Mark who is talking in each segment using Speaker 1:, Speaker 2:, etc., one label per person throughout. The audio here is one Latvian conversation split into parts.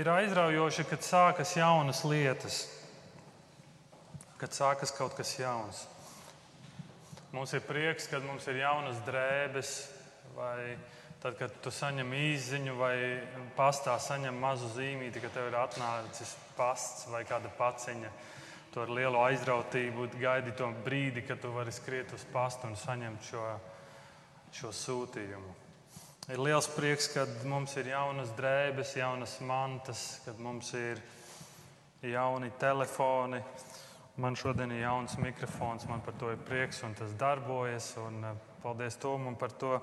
Speaker 1: ir aizraujoši, kad sākas jaunas lietas, kad sākas kaut kas jauns. Mums ir prieks, kad mums ir jaunas drēbes, vai tad, kad tu saņem īziņu, vai pastā saņem mazu zīmīti, ka tev ir atnācis pasts vai kāda paciņa. Tu ar lielu aizrautību gaidi to brīdi, kad tu vari skriet uz pastu un saņemt šo, šo sūtījumu. Ir liels prieks, kad mums ir jaunas drēbes, jaunas mantas, kad mums ir jauni telefoni. Man šodien ir jauns mikrofons, man par to ir prieks un tas darbojas. Un, uh, paldies Tomam par to.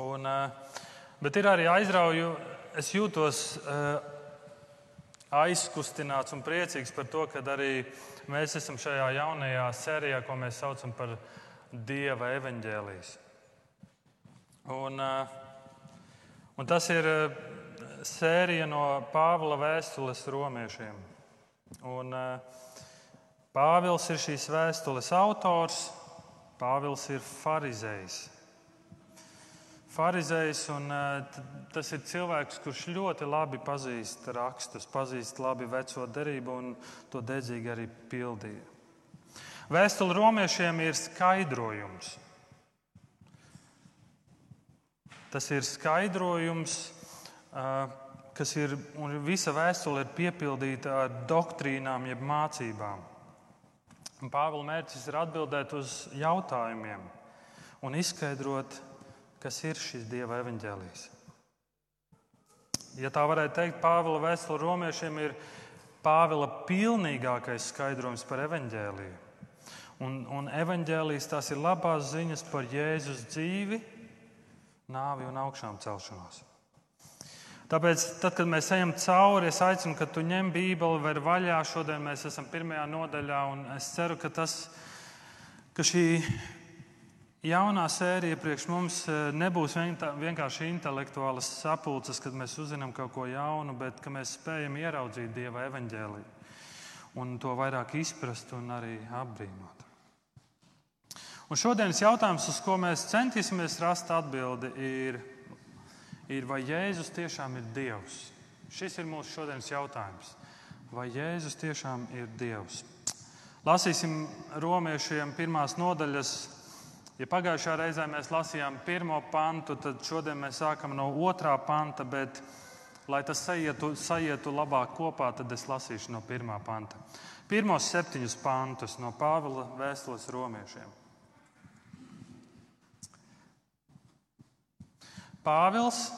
Speaker 1: Un, uh, bet ir arī aizrauju, es jūtos uh, aizkustināts un priecīgs par to, ka arī mēs esam šajā jaunajā sērijā, ko mēs saucam par Dieva evaņģēlijas. Un, un tas ir sērija no Pāvila vēstules romiešiem. Un, Pāvils ir šīs vēstules autors, Pāvils ir farizējs. Pharizējs, un tas ir cilvēks, kurš ļoti labi pazīst rakstus, pazīst labi veco derību un to dedzīgi arī pildīja. Vēstule romiešiem ir skaidrojums. Tas ir skaidrojums, kas ir, un visa vēstule ir piepildīta ar doktrīnām, jeb mācībām. Pāvila mērķis ir atbildēt uz jautājumiem un izskaidrot, kas ir šis Dieva evaņģēlijs. Ja tā varētu teikt, Pāvila vēstule romiešiem ir Pāvila pilnīgākais skaidrojums par evaņģēliju. Un, un evaņģēlijas tās ir labās ziņas par Jēzus dzīvi, nāvi un augšām celšanos. Tāpēc, tad, kad mēs ejam cauri, es aicinu, ka tu ņem Bībeli, ver vaļā. Šodien mēs esam pirmajā nodaļā, un es ceru, ka, tas, ka šī jaunā sērija priekš mums e, nebūs vienkārši intelektuālas sapulces, kad mēs uzzinām kaut ko jaunu, bet ka mēs spējam ieraudzīt Dieva evaņģēliju un to vairāk izprast un arī apbrīnot. Un šodienas jautājums, uz ko mēs centīsimies rast atbildi, ir, ir vai Jēzus tiešām ir Dievs? Šis ir mūsu šodienas jautājums. Vai Jēzus tiešām ir Dievs? Lasīsim romiešiem pirmās nodaļas. Ja pagājušā reizē mēs lasījām pirmo pantu, tad šodien mēs sākam no otrā panta, bet, lai tas sajietu, sajietu labāk kopā, tad es lasīšu no pirmā panta. Pirmos septiņus pantus no Pāvila vēstules romiešiem. Pāvils,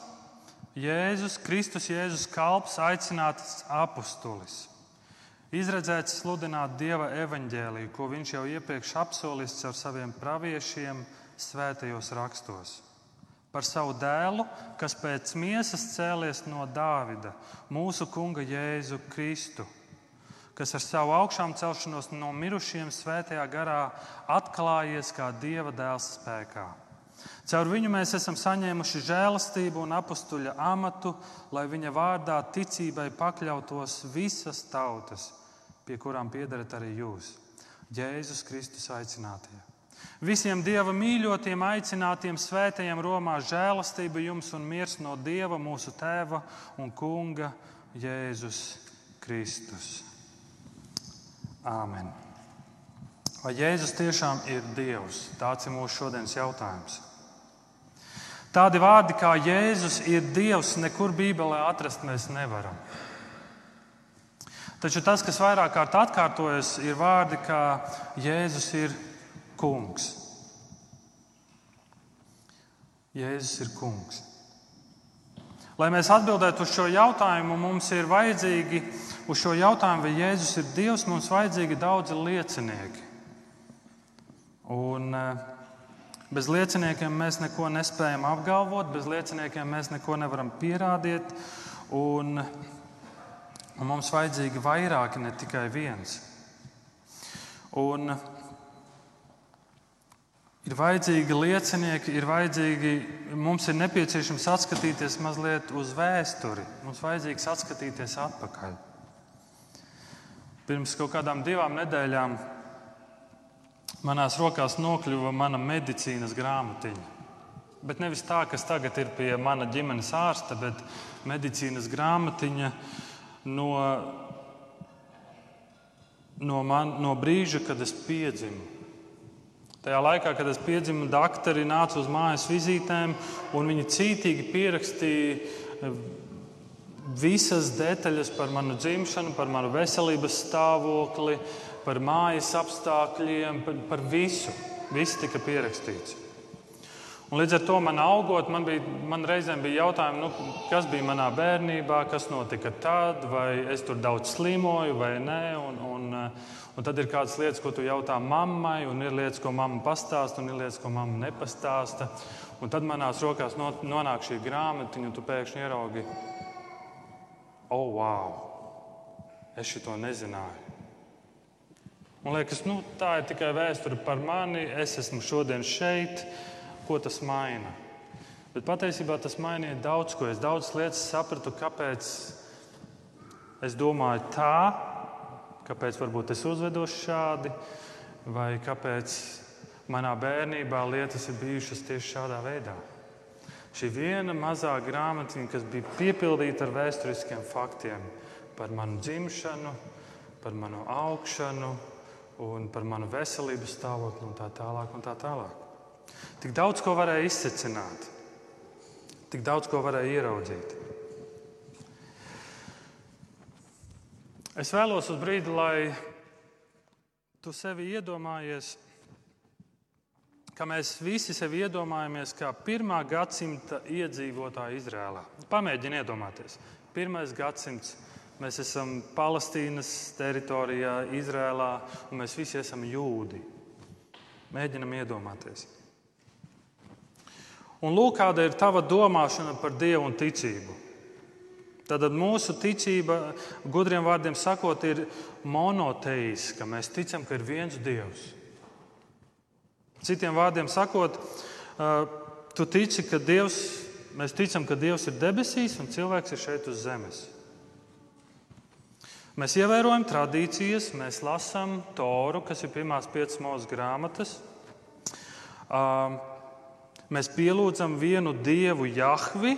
Speaker 1: Jēzus, Kristus, Jēzus kalps, aicināts apustulis. Izredzēts sludināt Dieva evaņģēliju, ko viņš jau iepriekš apsolis ar saviem praviešiem svētajos rakstos. Par savu dēlu, kas pēc miesas cēlies no Dāvida, mūsu kunga Jēzu Kristu, kas ar savu augšām celšanos no mirušiem svētajā garā atklājies kā Dieva dēls spēkā Caur viņu mēs esam saņēmuši žēlastību un apstuļa amatu, lai viņa vārdā ticībai pakļautos visas tautas, pie kurām piederat arī jūs, Jēzus Kristus aicinātie. Visiem Dieva mīļotiem, aicinātiem, svētajiem Romā žēlastība jums un miers no Dieva, mūsu Tēva un Kunga Jēzus Kristus. Āmen. Vai Jēzus tiešām ir Dievs? Tāds ir mūsu šodienas jautājums. Tādi vārdi kā Jēzus ir Dievs, nekur Bībelē atrast mēs nevaram. Taču tas, kas vairāk kārt atkārtojas, ir vārdi kā Jēzus ir kungs. Jēzus ir kungs. Lai mēs atbildētu uz šo jautājumu, mums ir vajadzīgi uz šo jautājumu, vai Jēzus ir Dievs, mums ir vajadzīgi daudzi liecinieki. Un, uh, Bez lieciniekiem mēs neko nespējam apgalvot, bez lieciniekiem mēs neko nevaram pierādīt. Un, un mums vajadzīgi vairāki, ne tikai viens. Un, ir vajadzīgi liecinieki, ir vajadzīgi, mums ir nepieciešams atskatīties mazliet uz vēsturi. Mums vajadzīgs atskatīties atpakaļ. Pirms kaut kādām divām nedēļām Manās rokās nokļuva mana medicīnas grāmatiņa. bet nevis tā, kas tagad ir pie mana ģimenes ārsta, bet medicīnas grāmatiņa no, no, man, no brīža, kad es piedzimu. Tajā laikā, kad es piedzimu, doktori nāca uz mājas vizītēm, un viņi cītīgi pierakstīja visas detaļas par manu dzimšanu, par manu veselības stāvokli, par mājas apstākļiem, par, par visu. Viss tika pierakstīts. Un līdz ar to man augot, man, bija, man reizēm bija jautājumi, nu, kas bija manā bērnībā, kas notika tad, vai es tur daudz slimoju vai nē. Un, un, un tad ir kādas lietas, ko tu jautā mammai, un ir lietas, ko mamma pastāsta, un ir lietas, ko mamma nepastāsta. Un tad manās rokās nonāk šī grāmatiņa, un tu pēkšņi ieraugi, oh, wow! Es šo nezināju. Man liekas, nu, tā ir tikai vēsture par mani. Es esmu šodien šeit. Ko tas maina? Bet patiesībā tas mainīja daudz ko. Es daudzas lietas sapratu, kāpēc es domāju tā, kāpēc varbūt es uzvedos šādi, vai kāpēc manā bērnībā lietas ir bijušas tieši šādā veidā. Šī viena mazā grāmatiņa, kas bija piepildīta ar vēsturiskiem faktiem par manu dzimšanu, par manu augšanu, un par manu veselības stāvokli un tā tālāk. Un tā tālāk. Tik daudz ko varēja izsecināt, tik daudz ko varēja ieraudzīt. Es vēlos uz brīdi, lai tu sevi iedomājies, ka mēs visi sevi iedomājamies kā pirmā gadsimta iedzīvotāji Izrēlā. Pamēģini iedomāties. Pirmais gadsimts Mēs esam Palestīnas teritorijā, Izrēlā, un mēs visi esam jūdi. Mēģinam iedomāties. Un lūk, kāda ir tava domāšana par Dievu un ticību. Tad mūsu ticība, gudriem vārdiem sakot, ir monoteiska. Mēs ticam, ka ir viens Dievs. Citiem vārdiem sakot, tu tici, ka Dievs, mēs ticam, ka Dievs ir debesīs un cilvēks ir šeit uz zemes. Mēs ievērojam tradīcijas, mēs lasām Toru, kas ir pirmās piecas mūža grāmatas. Mēs pielūdzam vienu dievu, Jahvi,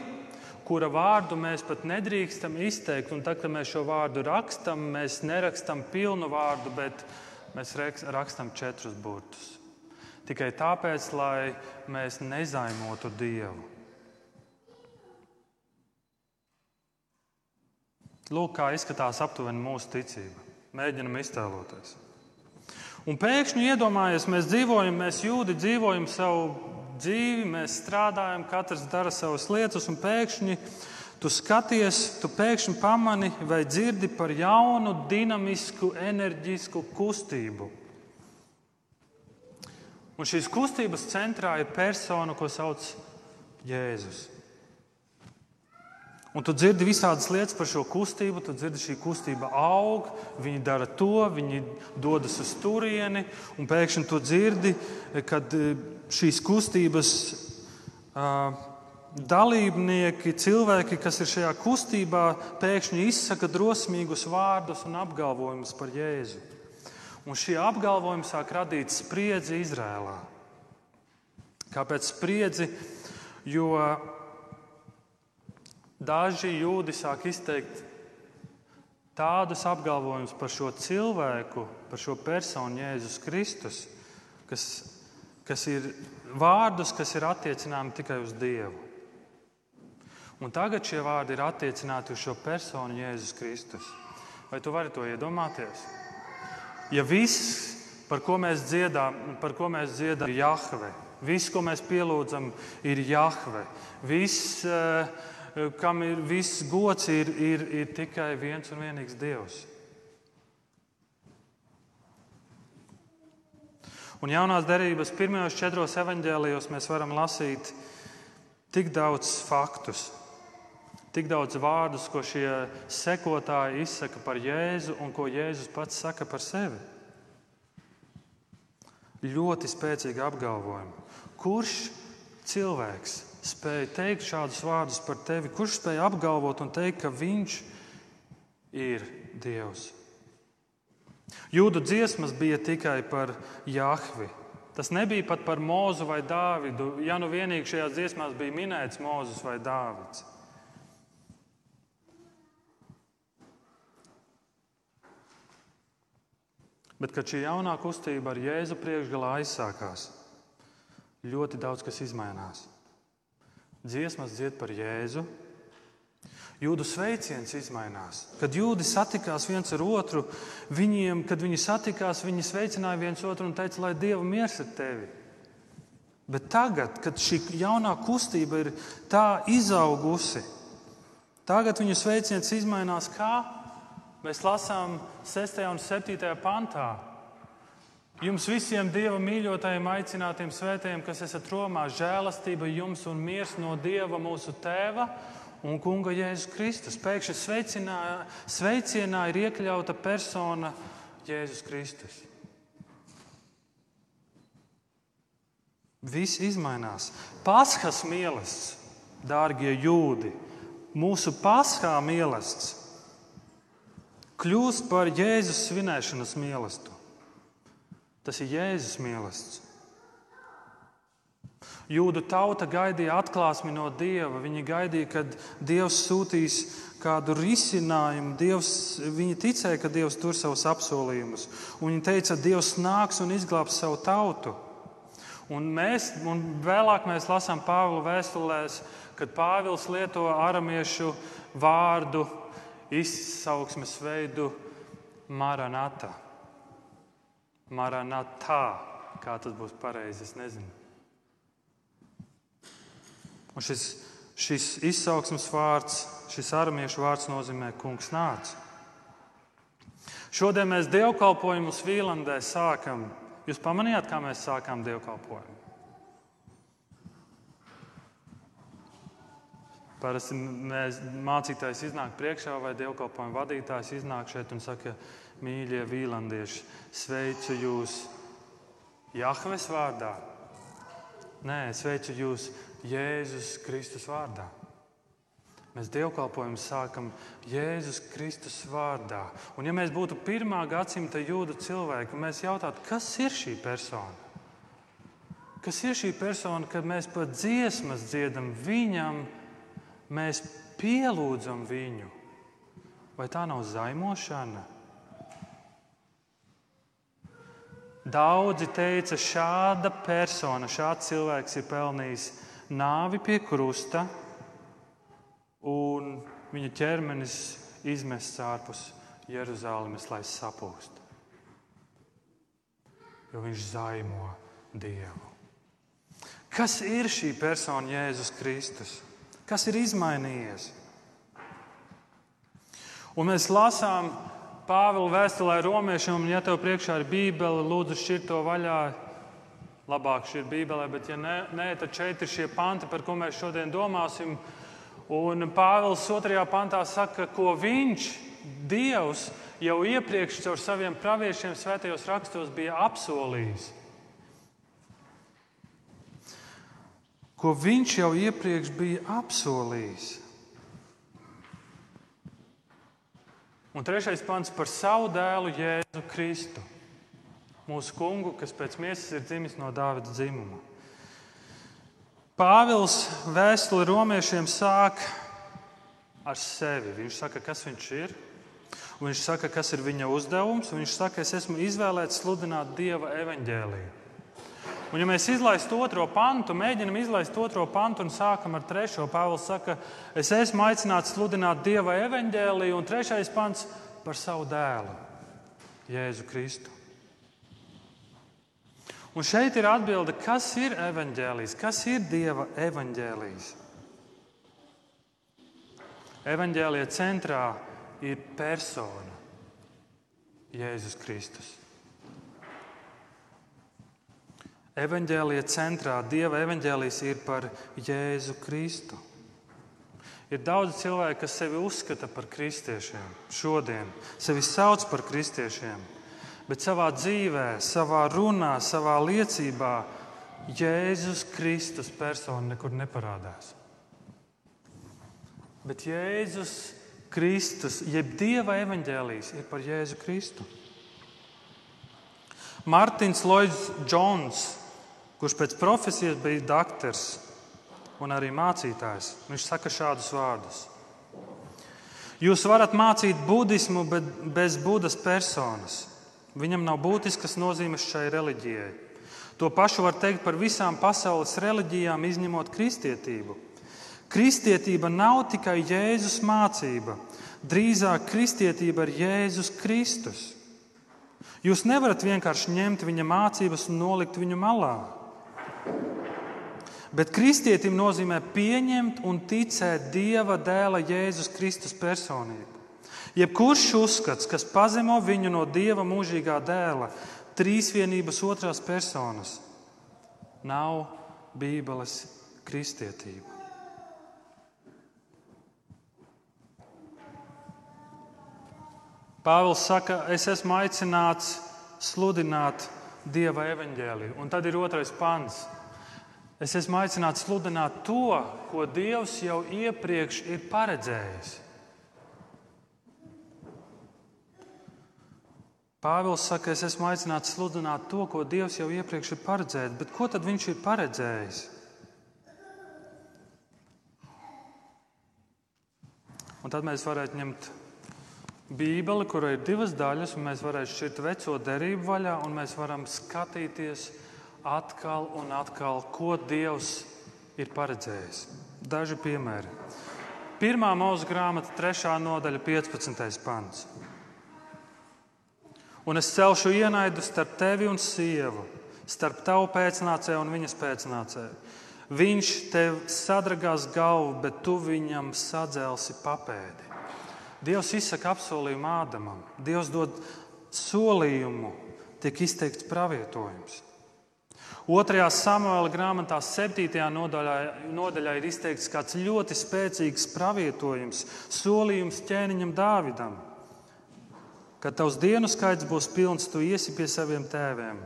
Speaker 1: kura vārdu mēs pat nedrīkstam izteikt. Un tad, kad mēs šo vārdu rakstām, mēs nerakstām pilnu vārdu, bet mēs rakstām četrus burtus. Tikai tāpēc, lai mēs nezaimotu Dievu. Lūk, kā izskatās aptuveni mūsu ticība. Mēģinam iztēloties. Un pēkšņi iedomājies, mēs dzīvojam, mēs jūdi dzīvojam savu dzīvi, mēs strādājam, katrs dara savas lietas, un pēkšņi tu skaties, tu pēkšņi pamani vai dzirdi par jaunu, dinamisku, enerģisku kustību. Un šīs kustības centrā ir persona, ko sauc Jēzus. Un tu dzirdi visādas lietas par šo kustību, tu dzirdi, šī kustība aug, viņi dara to, viņi dodas uz turieni, un pēkšņi tu dzirdi, kad e, šīs kustības uh, dalībnieki, cilvēki, kas ir šajā kustībā, pēkšņi izsaka drosmīgus vārdus un apgalvojumus par Jēzu. Un šie apgalvojumi sāk radīt spriedzi Izrēlā. Kāpēc spriedzi? Jo Daži jūdi sāk izteikt tādus apgalvojumus par šo cilvēku, par šo personu, Jēzus Kristus, kas, kas ir vārdus, kas ir attiecināmi tikai uz Dievu. Un tagad šie vārdi ir attiecināti uz šo personu, Jēzus Kristus. Vai tu vari to iedomāties? Ja viss, par ko mēs dziedām, par ko mēs dziedām, ir Jahve, viss, ko mēs pielūdzam, ir Jahve, viss, uh, kam ir viss gods, ir, ir, ir tikai viens un vienīgs Dievs. Un jaunās derības pirmajos četros evaņģēlijos mēs varam lasīt tik daudz faktus, tik daudz vārdus, ko šie sekotāji izsaka par Jēzu un ko Jēzus pats saka par sevi. Ļoti spēcīgi apgalvojumi. Kurš cilvēks spēja teikt šādus vārdus par tevi? Kurš spēja apgalvot un teikt, ka viņš ir Dievs? Jūdu dziesmas bija tikai par Jahvi. Tas nebija pat par Mūzu vai Dāvidu, ja nu vienīgi šajās dziesmās bija minēts Mūzes vai Dāvids. Bet, kad šī jaunā kustība ar Jēzu priekšgalā aizsākās, ļoti daudz kas izmainās. Dziesmas dzied par Jēzu, Jūdu sveiciens izmainās. Kad jūdi satikās viens ar otru, viņiem, kad viņi satikās, viņi sveicināja viens otru un teica, lai Dieva miers ar tevi. Bet tagad, kad šī jaunā kustība ir tā izaugusi, tagad viņu sveiciens izmainās kā? Mēs lasām 6. un 7. pantā. Jums visiem Dieva mīļotajiem, aicinātiem svētējiem, kas esat Romā, žēlastība jums un miers no Dieva mūsu Tēva un Kunga Jēzus Kristus. Pēkšņi sveicienā ir iekļauta persona Jēzus Kristus. Viss izmainās. Paskas mīlestības, dārgie jūdi, mūsu paskā mīlestības kļūst par Jēzus svinēšanas mīlestību. Tas ir Jēzus mīlestības. Jūda tauta gaidīja atklāsmi no Dieva. Viņi gaidīja, kad Dievs sūtīs kādu risinājumu. Dievs, viņi ticēja, ka Dievs tur savus apsolījumus. Un viņi teica, Dievs nāks un izglābs savu tautu. Un mēs, un vēlāk mēs lasām Pāvila vēstulēs, kad Pāvils lieto aramiešu vārdu izsauksmes veidu Maranata. Maranatā, kā tas būs pareizi, es nezinu. Un šis, šis izsauksmes vārds, šis armiešu vārds nozīmē kungs nāc. Šodien mēs dievkalpojumus Vīlandē sākam. Jūs pamanījāt, kā mēs sākām dievkalpojumu? Parasti mēs, mācītājs iznāk priekšā vai dievkalpojuma vadītājs iznāk šeit un saka, mīļie vīlandieši, sveicu jūs Jahves vārdā. Nē, sveicu jūs Jēzus Kristus vārdā. Mēs dievkalpojumu sākam Jēzus Kristus vārdā. Un, ja mēs būtu pirmā gadsimta jūda cilvēki, mēs jautātu, kas ir šī persona? Kas ir šī persona, kad mēs pat dziesmas dziedam viņam? mēs pielūdzam viņu, vai tā nav zaimošana? Daudzi teica, šāda persona, šāds cilvēks ir pelnījis nāvi pie krusta, un viņa ķermenis izmests ārpus Jeruzalemes, lai sapūst. Jo viņš zaimo Dievu. Kas ir šī persona, Jēzus Kristus? Kas ir izmainījies? Un mēs lasām Pāvila vēstulē romiešiem, ja tev priekšā ir Bībele, lūdzu, šķir to vaļā. Labāk šī ir Bībelē, bet, ja nē, nē, tad šeit ir šie panti, par ko mēs šodien domāsim. Un Pāvils otrajā pantā saka, ko viņš, Dievs, jau iepriekš caur saviem praviešiem svētajos rakstos bija apsolījis. ko viņš jau iepriekš bija apsolījis. Un trešais pants par savu dēlu Jēzu Kristu, mūsu kungu, kas pēc miesas ir dzimis no Dāvida dzimuma. Pāvils vēstuli romiešiem sāk ar sevi. Viņš saka, kas viņš ir. Viņš saka, kas ir viņa uzdevums. Viņš saka, es esmu izvēlēts sludināt Dieva evaņģēliju. Un, ja mēs izlaistu otro pantu, mēģinam izlaist otro pantu un sākam ar trešo, Pāvils saka, es esmu aicināts sludināt Dieva evaņģēliju, un trešais pants par savu dēlu, Jēzu Kristu. Un šeit ir atbilde, kas ir evaņģēlijs, kas ir Dieva evaņģēlijs. Evaņģēlija centrā ir persona Jēzus Kristus. Evangelija centrā, Dieva evaņģēlijas ir par Jēzu Kristu. Ir daudz cilvēku, kas sevi uzskata par kristiešiem šodien, sevi sauc par kristiešiem, bet savā dzīvē, savā runā, savā liecībā Jēzus Kristus persona nekur neparādās. Bet Jēzus Kristus, jeb Dieva evaņģēlijas, ir par Jēzu Kristu. Mārtiņš Lloyds Jones kurš pēc profesijas bija doktors un arī mācītājs. Viņš saka šādus vārdus. Jūs varat mācīt budismu, bet bez Budas personas. Viņam nav būtiskas nozīmes šai reliģijai. To pašu var teikt par visām pasaules reliģijām, izņemot kristietību. Kristietība nav tikai Jēzus mācība, drīzāk kristietība ir Jēzus Kristus. Jūs nevarat vienkārši ņemt viņa mācības un nolikt viņu malā. Bet kristietim nozīmē pieņemt un ticēt Dieva dēla Jēzus Kristus personību. Jebkurš uzskats, kas pazemo viņu no Dieva mūžīgā dēla, trīsvienības otrās personas, nav Bībeles kristietība. Pāvils saka, es esmu aicināts sludināt Dieva evaņģēliju. Un tad ir otrais pants. Es esmu aicināts sludināt to, ko Dievs jau iepriekš ir paredzējis. Pāvils saka, es esmu aicināts sludināt to, ko Dievs jau iepriekš ir paredzējis. Bet ko tad viņš ir paredzējis? Un tad mēs varētu ņemt Bībeli, kurai ir divas daļas, un mēs varētu šķirt veco derību vaļā, un mēs varam skatīties atkal un atkal, ko Dievs ir paredzējis. Daži piemēri. Pirmā mūža grāmata, 3. nodaļa, 15. pants. Un es celšu ienaidu starp tevi un sievu, starp tavu pēcnācēju un viņas pēcnācēju. Viņš tev sadragās galvu, bet tu viņam sadzelsi papēdi. Dievs izsaka apsolījumu Ādamam, Dievs dod solījumu, tiek izteikts pravietojums. Otrajā samuēlā grāmatā, 7. nodaļā, nodaļā ir izteikts kāds ļoti spēcīgs pravietojums, solījums ķēniņam Dāvidam. Kad tavs dienu skaits būs pilns, tu iesi pie saviem tēviem.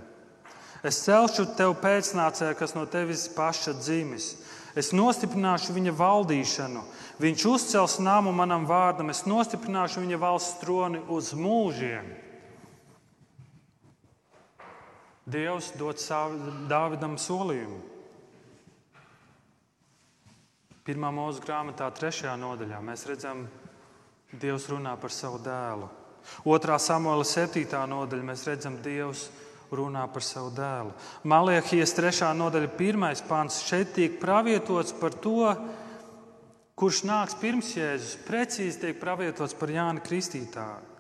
Speaker 1: Es celšu tev pēcnācēju, kas no tevis paša dzimis. Es nostiprināšu viņa valdīšanu, Viņš uzcels namu manam vārdam, es nostiprināšu viņa valsts troni uz mūžiem. Dievs dod savu Dāvidam solījumu. Pirmā mūža grāmatā, trešajā nodaļā, mēs redzam, Dievs runā par savu dēlu. Otrā samuēlā, septītā nodaļā, mēs redzam, Dievs runā par savu dēlu. Maliekijas trešā nodaļa, pirmais pāns, šeit tiek pravietots par to, kurš nāks pirms Jēzus, precīzi tiek pravietots par Jānu Kristītāju.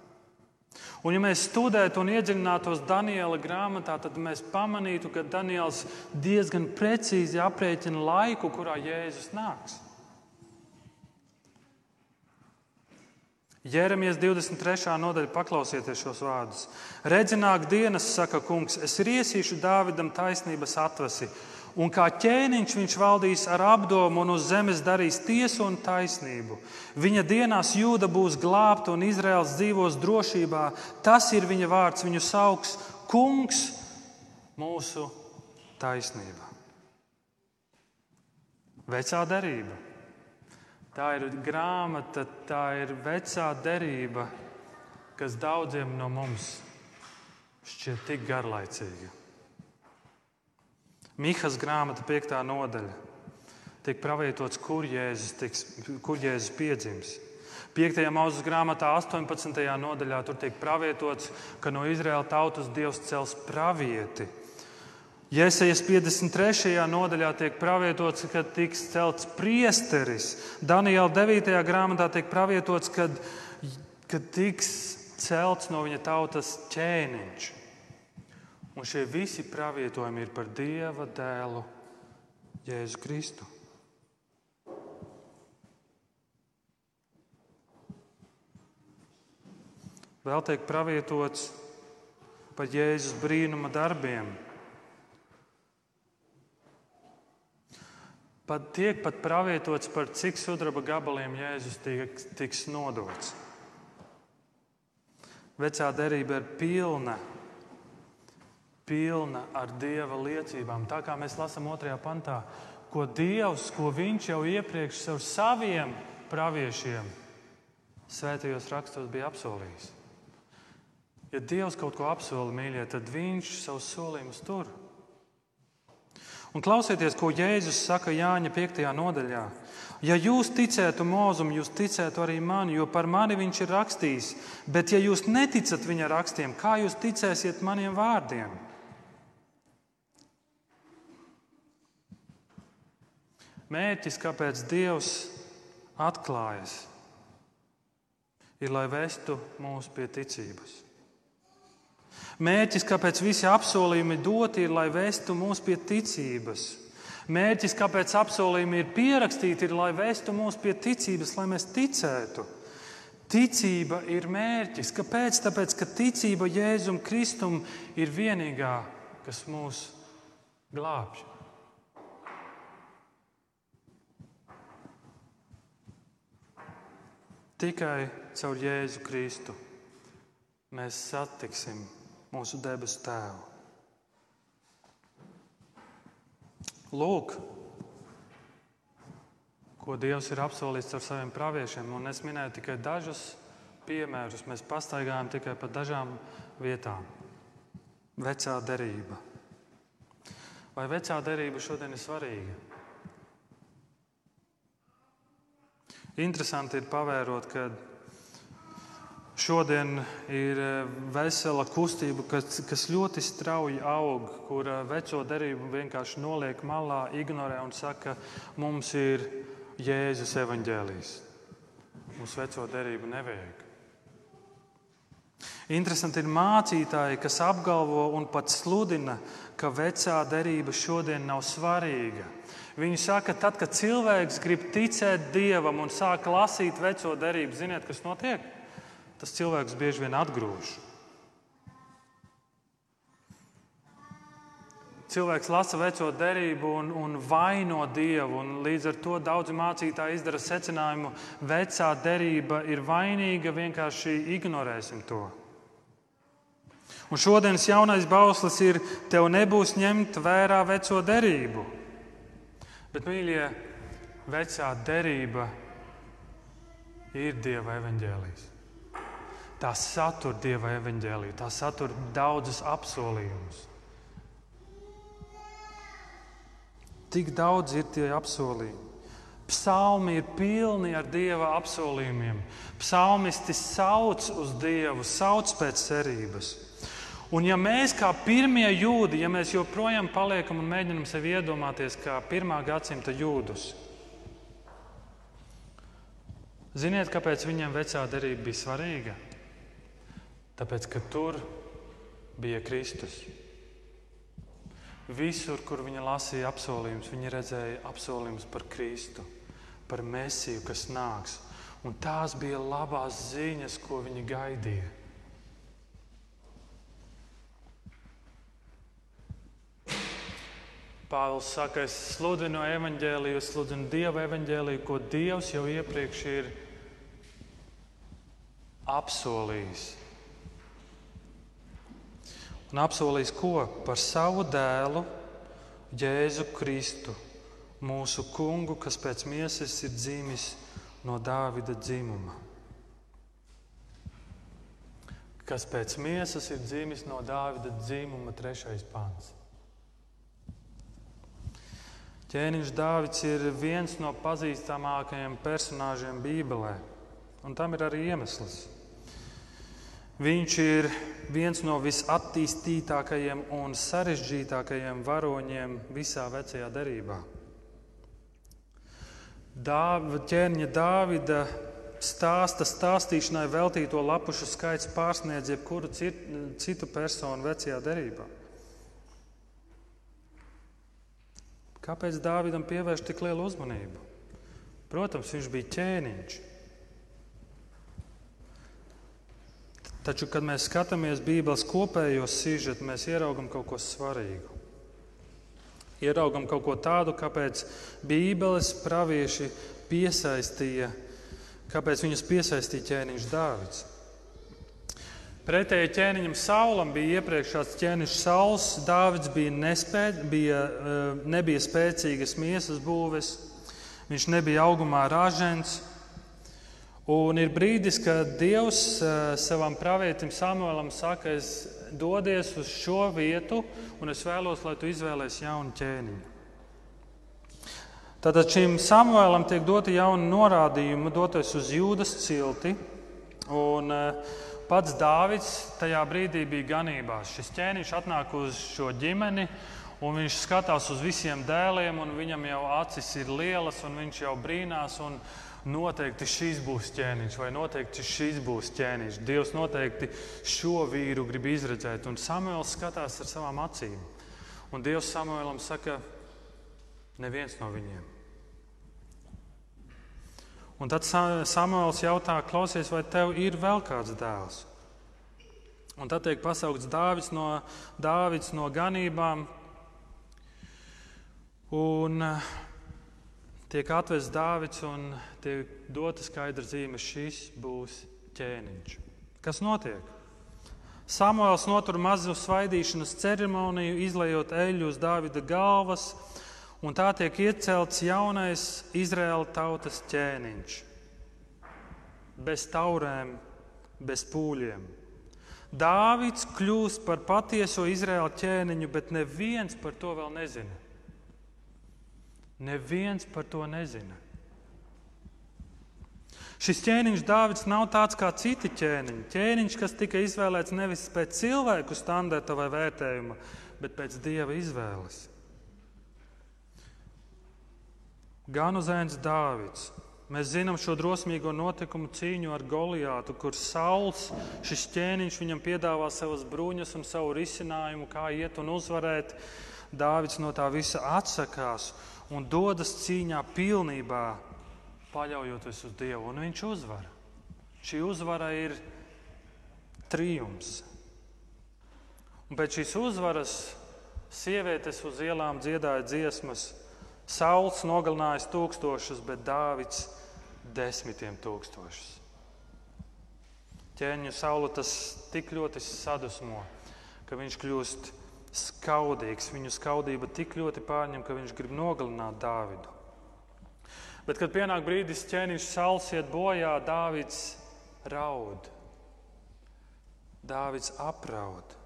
Speaker 1: Un, ja mēs studētu un iedziļinātos Daniela grāmatā, tad mēs pamanītu, ka Daniels diezgan precīzi aprēķina laiku, kurā Jēzus nāks. Jēremijas 23. nodaļa, paklausieties šos vārdus. Redzināk dienas, saka kungs, es riesīšu Dāvidam taisnības atvesi un kā ķēniņš viņš valdīs ar apdomu un uz zemes darīs tiesu un taisnību. Viņa dienās jūda būs glābta un Izraels dzīvos drošībā. Tas ir viņa vārds, viņu sauks Kungs, mūsu taisnība. Vecā derība. Tā ir grāmata, tā ir vecā derība, kas daudziem no mums šķiet tik garlaicīga. Mihas grāmata, 5. nodaļa. Tiek pravietots, kur Jēzus, tiks, kur Jēzus piedzims. 5. mūzes grāmatā, 18. nodaļā, tur tiek pravietots, ka no Izraēla tautas Dievs cels pravieti. Jēzus 53. nodaļā tiek pravietots, ka tiks celts priesteris. Daniela 9. grāmatā tiek pravietots, ka tiks celts no viņa tautas ķēniņš. Un šie visi pravietojumi ir par Dieva dēlu Jēzu Kristu. Vēl tiek pravietots par Jēzus brīnuma darbiem. Pat tiek pat pravietots par cik sudraba gabaliem Jēzus tiek, tiks nodots. Vecā derība ir pilna pilna ar Dieva liecībām. Tā kā mēs lasām otrajā pantā, ko Dievs, ko Viņš jau iepriekš ar saviem praviešiem svētajos rakstos bija apsolījis. Ja Dievs kaut ko apsola, mīļie, tad Viņš savus solījumus tur. Un klausieties, ko Jēzus saka Jāņa 5. nodaļā. Ja jūs ticētu mūzum, jūs ticētu arī man, jo par mani viņš ir rakstījis. Bet, ja jūs neticat viņa rakstiem, kā jūs ticēsiet maniem vārdiem? Mērķis, kāpēc Dievs atklājas, ir, lai vestu mūs pie ticības. Mērķis, kāpēc visi apsolījumi doti, ir, lai vestu mūs pie ticības. Mērķis, kāpēc apsolījumi ir pierakstīti, ir, lai vestu mūs pie ticības, lai mēs ticētu. Ticība ir mērķis. Kāpēc? Tāpēc, ka ticība Jēzum Kristum ir vienīgā, kas mūs glābj. Tikai caur Jēzu Kristu mēs satiksim mūsu debesu Tēvu. Lūk, ko Dievs ir apsolījis ar saviem praviešiem. Un es minēju tikai dažus piemērus. Mēs pastaigājām tikai pa dažām vietām. Vecā derība. Vai vecā derība šodien ir svarīga? Interesanti ir pavērot, ka šodien ir vesela kustība, kas, kas ļoti strauji aug, kur veco derību vienkārši noliek malā, ignorē un saka, mums ir Jēzus evaņģēlijs. Mums veco derību nevajag. Interesanti ir mācītāji, kas apgalvo un pat sludina, ka vecā derība šodien nav svarīga. Viņi saka, tad, kad cilvēks grib ticēt Dievam un sāk lasīt veco derību, ziniet, kas notiek? Tas cilvēks bieži vien atgrūž. Cilvēks lasa veco derību un, un vaino Dievu, un līdz ar to daudzi mācītāji izdara secinājumu, ka vecā derība ir vainīga, vienkārši ignorēsim to. Un šodienas jaunais bauslis ir, tev nebūs ņemt vērā veco derību. Bet, mīļie, vecā derība ir Dieva evaņģēlijas. Tā satur Dieva evaņģēliju, tā satur daudzus apsolījumus. Tik daudz ir tie apsolījumi. Psalmi ir pilni ar Dieva apsolījumiem. Psalmisti sauc uz Dievu, sauc pēc cerības. Un ja mēs kā pirmie jūdi, ja mēs joprojām paliekam un mēģinam sevi iedomāties kā pirmā gadsimta jūdus, ziniet, kāpēc viņiem vecā derība bija svarīga? Tāpēc, ka tur bija Kristus. Visur, kur viņi lasīja apsolījumus, viņi redzēja apsolījumus par Kristu, par Mēsiju, kas nāks. Un tās bija labās ziņas, ko viņi gaidīja. Pāvils saka, es sludinu evaņģēliju, es sludinu Dieva evaņģēliju, ko Dievs jau iepriekš ir apsolījis. Un apsolījis ko? Par savu dēlu, Jēzu Kristu, mūsu kungu, kas pēc miesas ir dzimis no Dāvida dzimuma. Kas pēc miesas ir dzimis no Dāvida dzimuma, trešais pants. Ķēniņš Dāvids ir viens no pazīstamākajiem personāžiem Bībelē, un tam ir arī iemesls. Viņš ir viens no visattīstītākajiem un sarežģītākajiem varoņiem visā vecajā derībā. Dāv, ķēniņa Dāvida stāsta stāstīšanai veltīto lapušu skaits pārsniedz jebkuru citu personu vecajā derībā. Kāpēc Dāvidam pievērst tik lielu uzmanību? Protams, viņš bija ķēniņš. Taču, kad mēs skatāmies Bībeles kopējos sižetu, mēs ieraugam kaut ko svarīgu. Ieraugam kaut ko tādu, kāpēc Bībeles pravieši piesaistīja, kāpēc viņus piesaistīja ķēniņš Dāvids. Pretēji ķēniņam Saulam bija iepriekš šāds ķēniņš Sauls. Dāvids bija, nespē, bija, eh, nebija spēcīgas miesas būves, viņš nebija augumā ražens. Un ir brīdis, kad Dievs eh, savam pravietim Samuēlam saka, es dodies uz šo vietu, un es vēlos, lai tu izvēlēsies jaunu ķēniņu. Tātad šim Samuēlam tiek dota jauna norādījuma, doties uz jūdas cilti. Un, uh, pats Dāvids tajā brīdī bija ganībās. Šis ķēniņš atnāk uz šo ģimeni, un viņš skatās uz visiem dēliem, un viņam jau acis ir lielas, un viņš jau brīnās. Un, noteikti šis būs ķēniņš, vai noteikti šis būs ķēniņš. Dievs noteikti šo vīru grib izredzēt, un Samuēls skatās ar savām acīm. Un Dievs Samuēlam saka, neviens no viņiem. Un tad Samuēls jautā, klausies, vai tev ir vēl kāds dēls? Un tad tiek pasaukts Dāvids no, Dāvids no ganībām. Un tiek atvests Dāvids un tiek dota skaidra zīme, šis būs ķēniņš. Kas notiek? Samuēls notur mazu svaidīšanas ceremoniju, izlējot eļļu uz Dāvida galvas, un tā tiek iecelts jaunais Izraēla tautas ķēniņš. Bez taurēm, bez pūļiem. Dāvids kļūst par patieso Izraēla ķēniņu, bet neviens par to vēl nezina. Neviens par to nezina. Šis ķēniņš Dāvids nav tāds kā citi ķēniņi. Ķēniņš, kas tika izvēlēts nevis pēc cilvēku standarta vai vērtējuma, bet pēc dieva izvēles. Ganuzēns Dāvids. Mēs zinām šo drosmīgo notikumu cīņu ar Goliātu, kur Sauls, šis ķēniņš, viņam piedāvā savas bruņas un savu risinājumu, kā iet un uzvarēt. Dāvids no tā visa atsakās un dodas cīņā pilnībā, paļaujoties uz Dievu, un viņš uzvar. Šī uzvara ir triumfs. Un pēc šīs uzvaras sievietes uz ielām dziedāja dziesmas. Sauls nogalinājis tūkstošus, bet Dāvids desmitiem tūkstošus. Ķēniņu saulu tas tik ļoti sadusmo, ka viņš kļūst skaudīgs. Viņu skaudība tik ļoti pārņem, ka viņš grib nogalināt Dāvidu. Bet, kad pienāk brīdis, ķēniņš saules iet bojā, Dāvids raud. Dāvids apraud.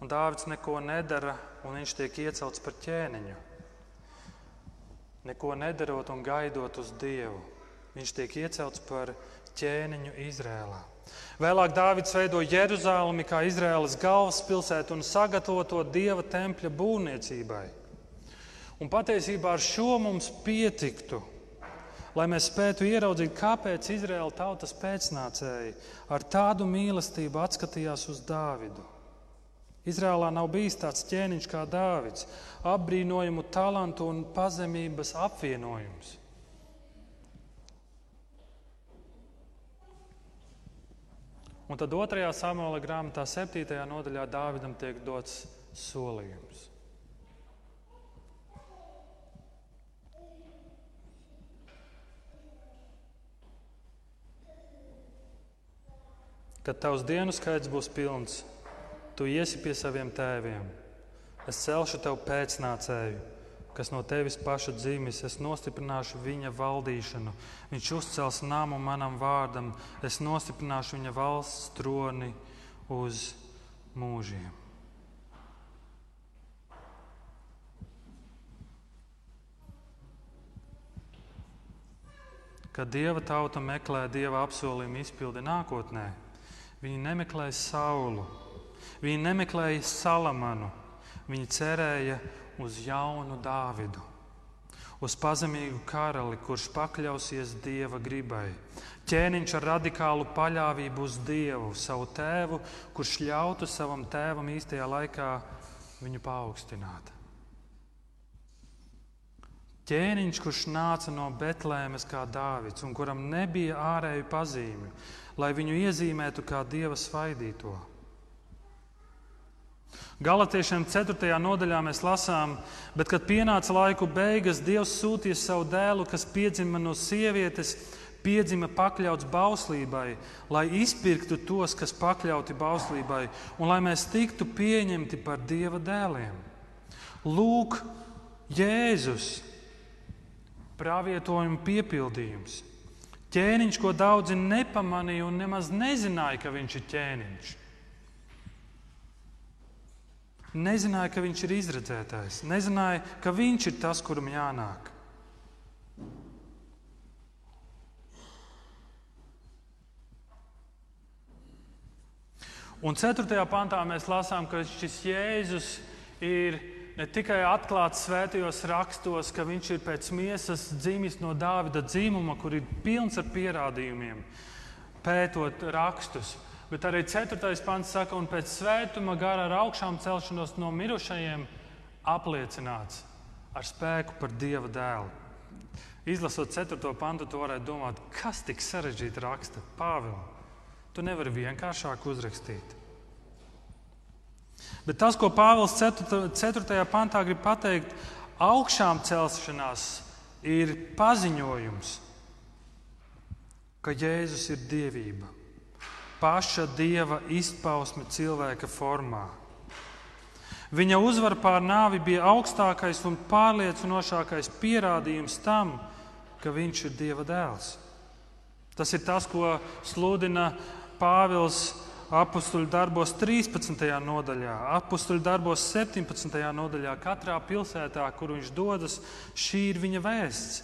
Speaker 1: Un Dāvids neko nedara, un viņš tiek iecelts par ķēniņu. Neko nedarot un gaidot uz Dievu. Viņš tiek iecelts par ķēniņu Izrēlā. Vēlāk Dāvids veido Jeruzalemi kā Izraēlas galvaspilsētu un sagatavo to Dieva tempļa būvniecībai. Un patiesībā ar šo mums pietiktu, lai mēs spētu ieraudzīt, kāpēc Izraēla tautas pēcnācēji ar tādu mīlestību atskatījās uz Dāvidu. Izrēlā nav bijis tāds ķēniņš kā Dāvids, apbrīnojumu talantu un pazemības apvienojums. Un tad otrajā samuēlā grāmatā, septītajā nodaļā, Dāvidam tiek dots solījums. Kad tavs dienu skaits būs pilns, tu iesi pie saviem tēviem. Es celšu tev pēcnācēju, kas no tevis paša dzimis, es nostiprināšu viņa valdīšanu. Viņš uzcels namu manam vārdam, es nostiprināšu viņa valsts troni uz mūžiem. Kad dieva tauta meklē dieva apsolījumu izpildi nākotnē, viņi nemeklēja Saulu, viņi nemeklēja Salamanu, viņi cerēja uz jaunu Dāvidu, uz pazemīgu karali, kurš pakļausies dieva gribai. Ķēniņš ar radikālu paļāvību uz dievu, savu tēvu, kurš ļautu savam tēvam īstajā laikā viņu paaugstināt. Ķēniņš, kurš nāca no Betlēmes kā Dāvids un kuram nebija ārēju pazīmju, lai viņu iezīmētu kā dieva svaidīto. Galatiešiem 4. nodaļā mēs lasām, bet, kad pienāca laiku beigas, Dievs sūtīja savu dēlu, kas piedzima no sievietes, piedzima pakļauts bauslībai, lai izpirktu tos, kas pakļauti bauslībai, un lai mēs tiktu pieņemti par Dieva dēliem. Lūk, Jēzus, pravietojuma piepildījums. Ķēniņš, ko daudzi nepamanīja un nemaz nezināja, ka viņš ir ķēniņš. Nezināja, ka viņš ir izredzētājs, nezināja, ka viņš ir tas, kuram jānāk. Un 4. pantā mēs lasām, ka šis Jēzus ir ne tikai atklāts svētajos rakstos, ka viņš ir pēc miesas dzimis no Dāvida dzimuma, kur ir pilns ar pierādījumiem, pētot rakstus. Bet arī 4. pants saka, un pēc svētuma gara ar augšām celšanos no mirušajiem apliecināts ar spēku par Dieva dēlu. Izlasot 4. pantu, tu varētu domāt, kas tik sarežģīti raksta Pāvils. Tu nevari vienkāršāk uzrakstīt. Bet tas, ko Pāvils 4. pantā grib pateikt, augšām celšanās ir paziņojums, ka Jēzus ir dievība, paša dieva izpausme cilvēka formā. Viņa uzvara pār nāvi bija augstākais un pārliecinošākais pierādījums tam, ka viņš ir Dieva dēls. Tas ir tas, ko sludina Pāvils apakstuļu darbos 13. nodaļā, apakstuļu darbos 17. nodaļā. Katrā pilsētā, kur viņš dodas, šī ir viņa vēsts.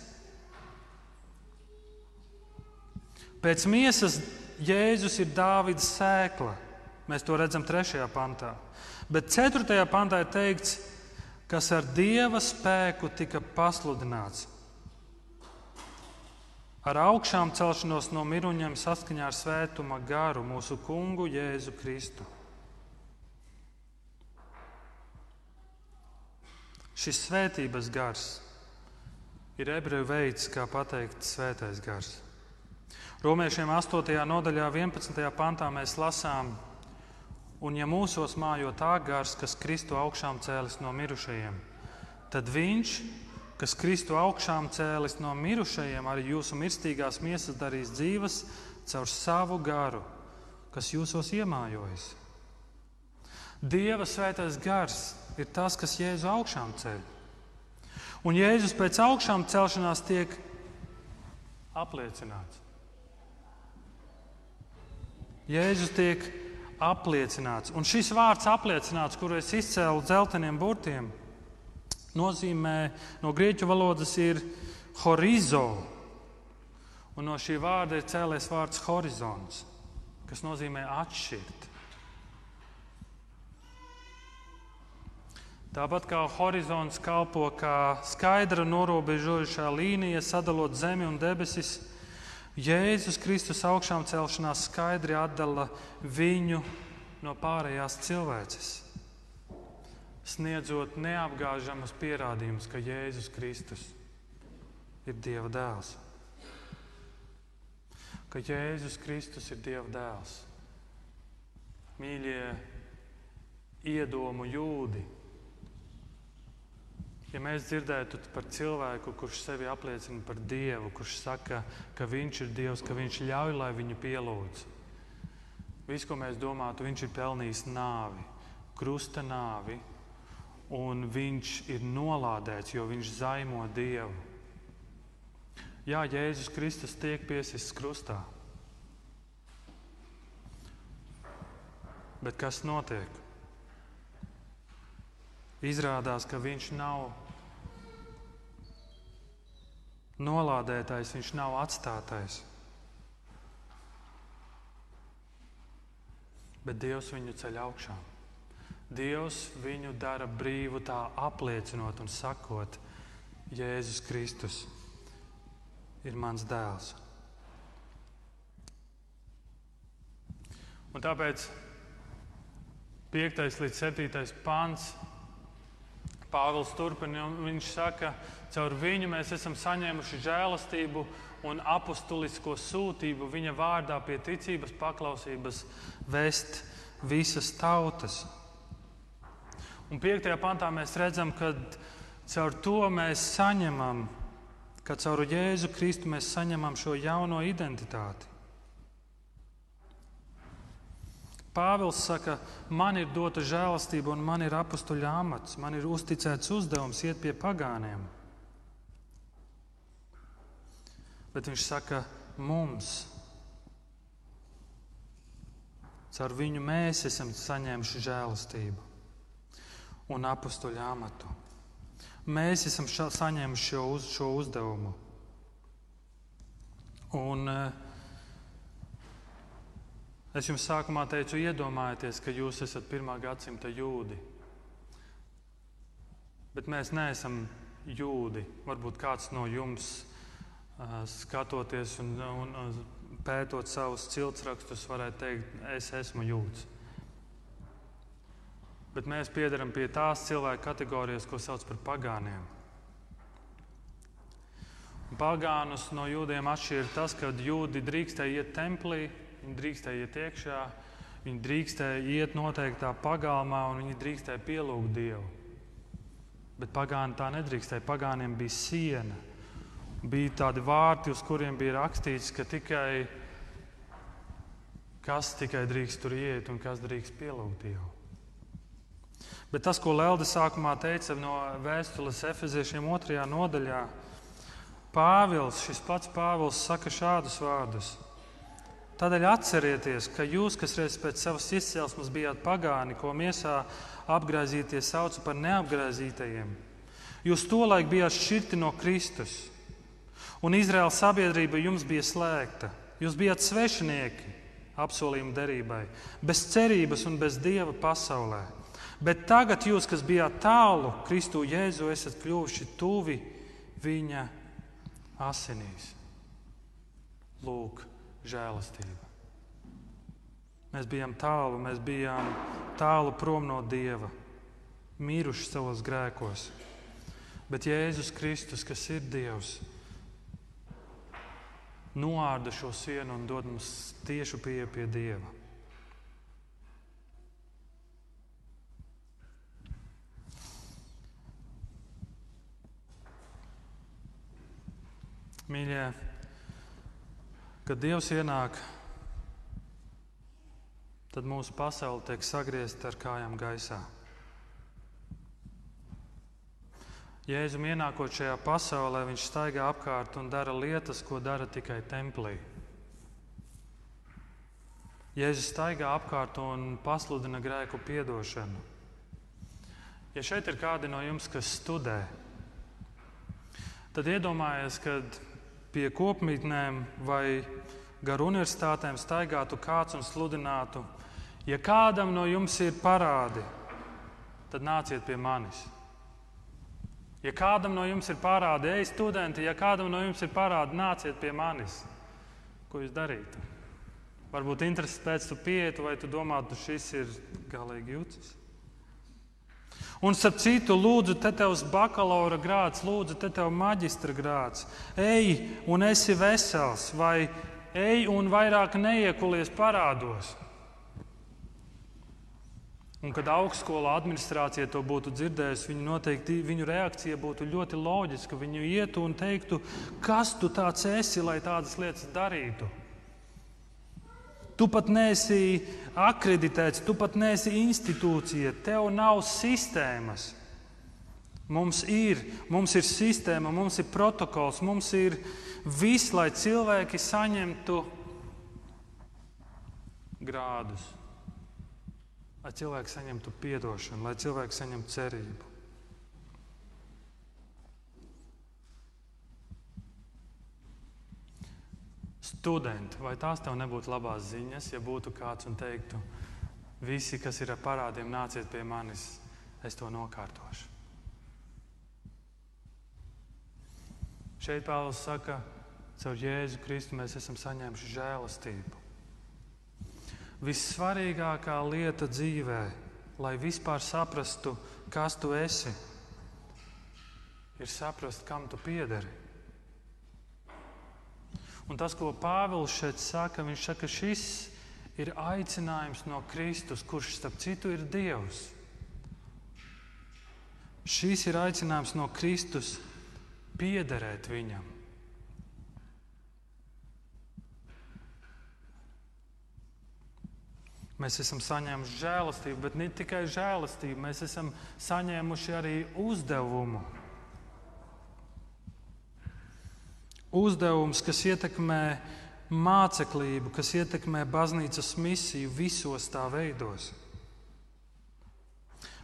Speaker 1: Pēc miesas Jēzus ir Dāvida sēkla. Mēs to redzam 3. pantā. Bet 4. pantā ir teikts, kas ar dieva spēku tika pasludināts ar augšām celšanos no miruņiem saskaņā ar svētuma garu mūsu kungu Jēzu Kristu. Šis svētības gars ir ebreju veids, kā pateikt, svētais gars. Romiešiem 8. nodaļā, 11. pantā mēs lasām, un ja mūsos mājo tā gars, kas Kristu augšām cēlis no mirušajiem, tad viņš kas Kristu augšām cēlis no mirušajiem, arī jūsu mirstīgās miesas darīs dzīves caur savu garu, kas jūsos iemājojas. Dieva svētais gars ir tas, kas Jēzu augšām ceļ. Un Jēzus pēc augšām celšanās tiek apliecināts. Jēzus tiek apliecināts. Un šis vārds apliecināts, kuru es izcēlu dzelteniem burtiem, nozīmē no grieķu valodas ir horizo. Un no šī vārda ir cēlies vārds horizons, kas nozīmē atšķirt. Tāpat kā horizons kalpo kā skaidra norobežojušā līnija, sadalot zemi un debesis, Jēzus Kristus augšām celšanās skaidri atdala viņu no pārējās cilvēces sniedzot neapgāžamas pierādījumus, ka Jēzus Kristus ir Dieva dēls. Ka Jēzus Kristus ir Dieva dēls. Mīļie, iedomu jūdi. Ja mēs dzirdētu par cilvēku, kurš sevi apliecina par Dievu, kurš saka, ka Viņš ir Dievs, ka Viņš ļauj, lai viņu pielūdz, viss, ko mēs domātu, Viņš ir pelnījis nāvi, krusta nāvi, un viņš ir nolādēts, jo viņš zaimo Dievu. Jā, Jēzus Kristus tiek piesists krustā. Bet kas notiek? Izrādās, ka viņš nav nolādētais, viņš nav atstātais. Bet Dievs viņu ceļ augšā. Dievs viņu dara brīvu, tā apliecinot un sakot, Jēzus Kristus ir mans dēls. Un tāpēc 5. līdz 7. pāns Pāvils turpina, un viņš saka, caur viņu mēs esam saņēmuši žēlastību un apustulisko sūtību viņa vārdā pie ticības paklausības vest visas tautas. Un 5. pantā mēs redzam, ka caur to mēs saņemam, ka caur Jēzu Kristu mēs saņemam šo jauno identitāti. Pāvils saka, man ir dota žēlastība un man ir apstuļa amats, man ir uzticēts uzdevums iet pie pagāniem. Bet viņš saka, mums, caur viņu mēs esam saņēmuši žēlastību. un apstuļu amatu. Mēs esam ša, saņēmuši šo, uz, šo uzdevumu. Un, uh, Es jums sākumā teicu, iedomājieties, ka jūs esat pirmā gadsimta jūdi. Bet mēs neesam jūdi. Varbūt kāds no jums, skatoties un, un pētot savus ciltsrakstus, varētu teikt, es esmu jūds. Bet mēs piedaram pie tās cilvēku kategorijas, ko sauc par pagāniem. Pagānus no jūdiem atšķir tas, ka jūdi drīkstēja iet templī, Viņi drīkstēja iet iekšā, viņi drīkstēja iet noteiktā pagalmā un viņi drīkstēja pielūgt Dievu. Bet pagāni tā nedrīkstēja. Pagāniem bija siena, bija tādi vārti, uz kuriem bija rakstīts, ka tikai kas tikai drīkst tur iet un kas drīkst pielūgt Dievu. Bet tas, ko Lelde sākumā teica no vēstules efeziešiem otrajā nodaļā, Pāvils, šis pats Pāvils saka šādus vārdus. Tādēļ atcerieties, ka jūs, kas reiz pēc savas izcelsmes bijāt pagāni, ko miesā apgaizīties sauc par neapgaizītajiem, jūs tolaik bijāt šķirti no Kristus, un Izraēlas sabiedrība jums bija slēgta. Jūs bijāt svešinieki apsolījuma derībai, bez cerības un bez dieva pasaulē. Bet tagad jūs, kas bijāt tālu Kristu Jēzu, esat kļuvuši tuvi viņa asinīs. Lūk, žēlastība. Mēs bijām tālu, mēs bijām tālu prom no Dieva, miruši savos grēkos. Bet Jēzus Kristus, kas ir Dievs, noārda šo sienu un dod mums tiešu pieeju pie Dieva. Mīļie, Kad Dievs ienāk, tad mūsu pasaule tiek sagriezta ar kājām gaisā. Jēzum ienākot šajā pasaulē, viņš staigā apkārt un dara lietas, ko dara tikai templī. Jēzus staigā apkārt un pasludina grēku piedošanu. Ja šeit ir kādi no jums, kas studē, tad iedomājieties, ka pie kopmītnēm vai gar universitātēm staigātu kāds un sludinātu, ja kādam no jums ir parādi, tad nāciet pie manis. Ja kādam no jums ir parādi, ej, studenti, ja kādam no jums ir parādi, nāciet pie manis. Ko jūs darītu? Varbūt intereses pēc tu pietu, vai tu domātu, šis ir galīgi jūtas. Un, starp citu, lūdzu, te tevs bakalaura grāds, lūdzu, te tev maģistra grāds. Ej, un esi vesels, vai ej un vairāk neiekulies parādos. Un, kad augstskola administrācija to būtu dzirdējusi, viņa noteikti, viņu reakcija būtu ļoti loģiska. Viņu ietu un teiktu, kas tu tāds esi, lai tādas lietas darītu. Tu pat neesi akreditēts, tu pat neesi institūcija, tev nav sistēmas. Mums ir, mums ir sistēma, mums ir protokols, mums ir viss, lai cilvēki saņemtu grādus, lai cilvēki saņemtu atdošanu, lai cilvēki saņemtu cerību. Studenti, vai tās tev nebūtu labās ziņas, ja būtu kāds un teiktu, visi, kas ir ar parādiem, nāciet pie manis, es to nokārtošu. Šeit Pāvils saka, caur Jēzu Kristu mēs esam saņēmuši žēlastību. Vissvarīgākā lieta dzīvē, lai vispār saprastu, kas tu esi, ir saprast, kam tu piederi. Un tas, ko Pāvils šeit saka, viņš saka, ka šis ir aicinājums no Kristus, kurš starp citu ir Dievs. Šis ir aicinājums no Kristus piederēt viņam. Mēs esam saņēmuši žēlastību, bet ne tikai žēlastību, mēs esam saņēmuši arī uzdevumu. Uzdevums, kas ietekmē māceklību, kas ietekmē baznīcas misiju visos tā veidos.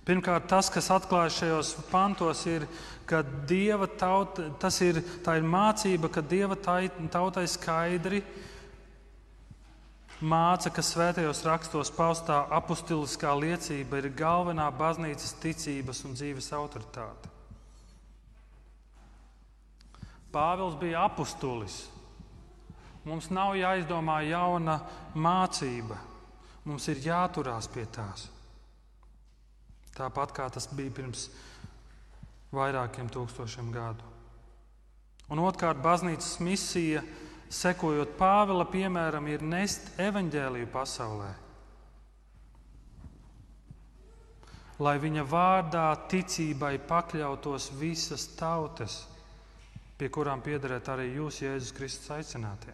Speaker 1: Pirmkārt, tas, kas atklājas šajos pantos, ir, ka Dieva tauta, tas ir, ir mācība, ka Dieva tautai skaidri māca, ka svētajos rakstos paustā apustiliskā liecība ir galvenā baznīcas ticības un dzīves autoritāte. Pāvils bija apustulis. Mums nav jāizdomā jauna mācība, mums ir jāturās pie tās. Tāpat kā tas bija pirms vairākiem tūkstošiem gadu. Un otrkārt, baznīcas misija, sekojot Pāvila piemēram, ir nest evaņģēliju pasaulē. Lai viņa vārdā ticībai pakļautos visas tautas, pie kurām piederēt arī jūs, Jēzus Kristus, aicinātie.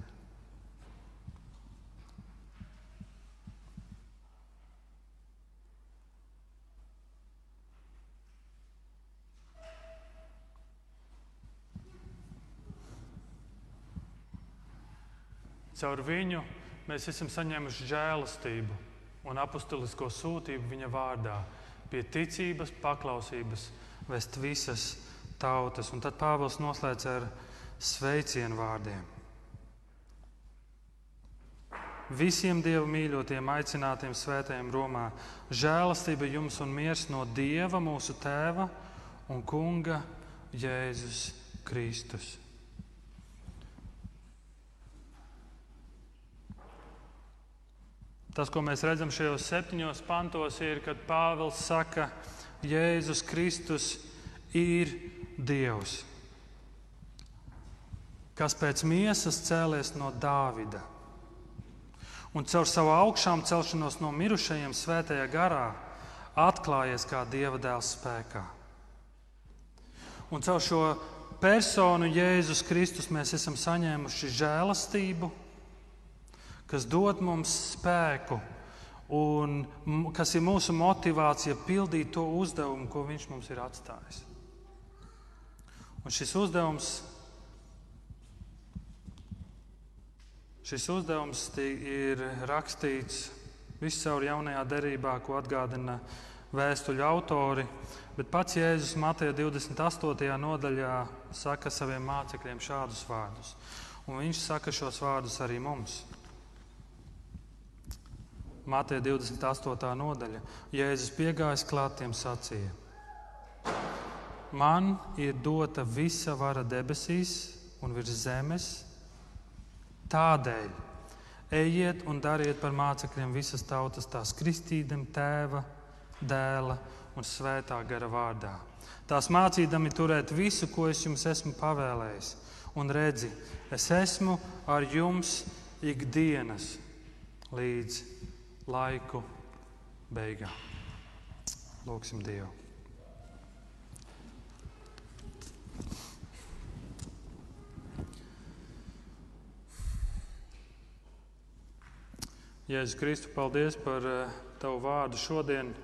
Speaker 1: Caur viņu mēs esam saņēmuši žēlastību un apostolisko sūtību viņa vārdā, pie ticības, paklausības, vest visas tautas. Un tad Pāvils noslēdz ar sveicienu vārdiem. Visiem dievu mīļotiem, aicinātiem svētajiem Romā, žēlastība jums un miers no Dieva, mūsu Tēva un Kunga Jēzus Kristus. Tas, ko mēs redzam šajos septiņos pantos, ir, kad Pāvils saka, Jēzus Kristus ir Dievs, kas pēc miesas cēlies no Dāvida un caur savu augšām celšanos no mirušajiem svētajā garā atklājies kā Dieva dēls spēkā. Un caur šo personu Jēzus Kristus mēs esam saņēmuši žēlastību kas dod mums spēku un kas ir mūsu motivācija pildīt to uzdevumu, ko Viņš mums ir atstājis. Un šis uzdevums, šis uzdevums ir rakstīts viscaur jaunajā derībā, ko atgādina vēstuļu autori. Bet pats Jēzus Mateja 28. nodaļā saka saviem mācekļiem šādus vārdus. Un viņš saka šos vārdus arī mums. Mateja 28. nodaļa. Jēzus piegājis klātiem sacīja: Man ir dota visa vara debesīs un virs zemes. Tādēļ ejiet un dariet par mācekļiem visas tautas, tās kristīdam, tēva, dēla un svētā gara vārdā. Tās mācīdami turēt visu, ko es jums esmu pavēlējis. Un redzi, es esmu ar jums ikdienas līdz laiku beigām. Lūksim Dievu. Jēzus Kristu, paldies par uh, Tavu vārdu šodien.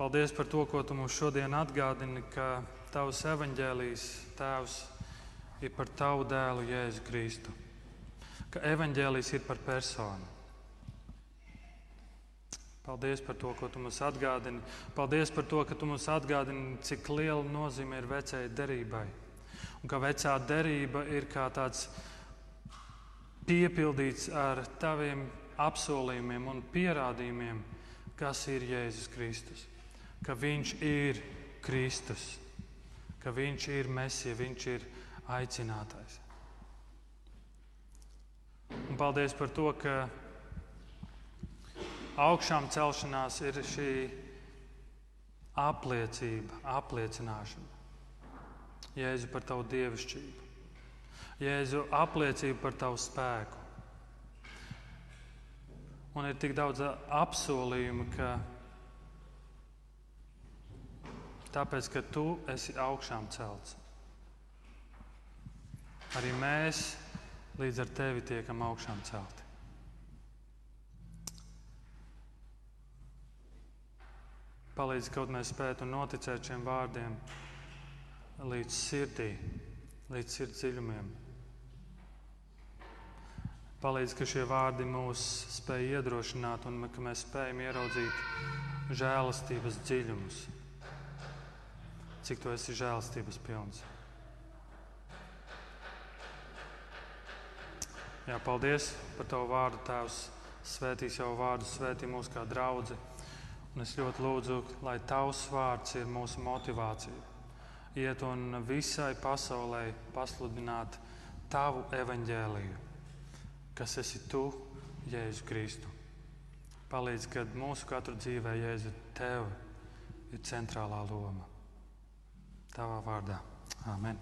Speaker 1: Paldies par to, ko Tu mums šodien atgādini, ka Tavs evaņģēlijs, Tēvs, ir par Tavu dēlu Jēzu Kristu ka evaņģēlijs ir par personu. Paldies par to, ko tu mums atgādini. Paldies par to, ka tu mums atgādini, cik liela nozīme ir vecajai derībai. Un ka vecā derība ir kā tāds piepildīts ar taviem apsolījumiem un pierādījumiem, kas ir Jēzus Kristus. Ka Viņš ir Kristus, ka Viņš ir Mesija, Viņš ir aicinātais. Un paldies par to, ka augšām celšanās ir šī apliecība, apliecināšana. Jēzu par tavu dievišķību, Jēzu apliecību par tavu spēku. Un ir tik daudz apsolījumu, ka tāpēc, ka tu esi augšām celts, arī mēs līdz ar tevi tiekam augšām celti. Palīdz kaut mēs spētu noticēt šiem vārdiem līdz sirdī, līdz sirds dziļumiem. Palīdz, ka šie vārdi mūs spēj iedrošināt un ka mēs spējam ieraudzīt žēlastības dziļumus. Cik tu esi žēlastības pilns? Jā, paldies par tavu vārdu, Tēvs. Svētīs jau vārdu, svētī mūs kā draugi. Un es ļoti lūdzu, lai Tavs vārds ir mūsu motivācija. Iet un visai pasaulē pasludināt Tavu evaņģēliju, kas esi Tu, Jēzu Kristu. Palīdz, kad mūsu katru dzīvē Jēzu Tev ir centrālā loma. Tavā vārdā. Amen.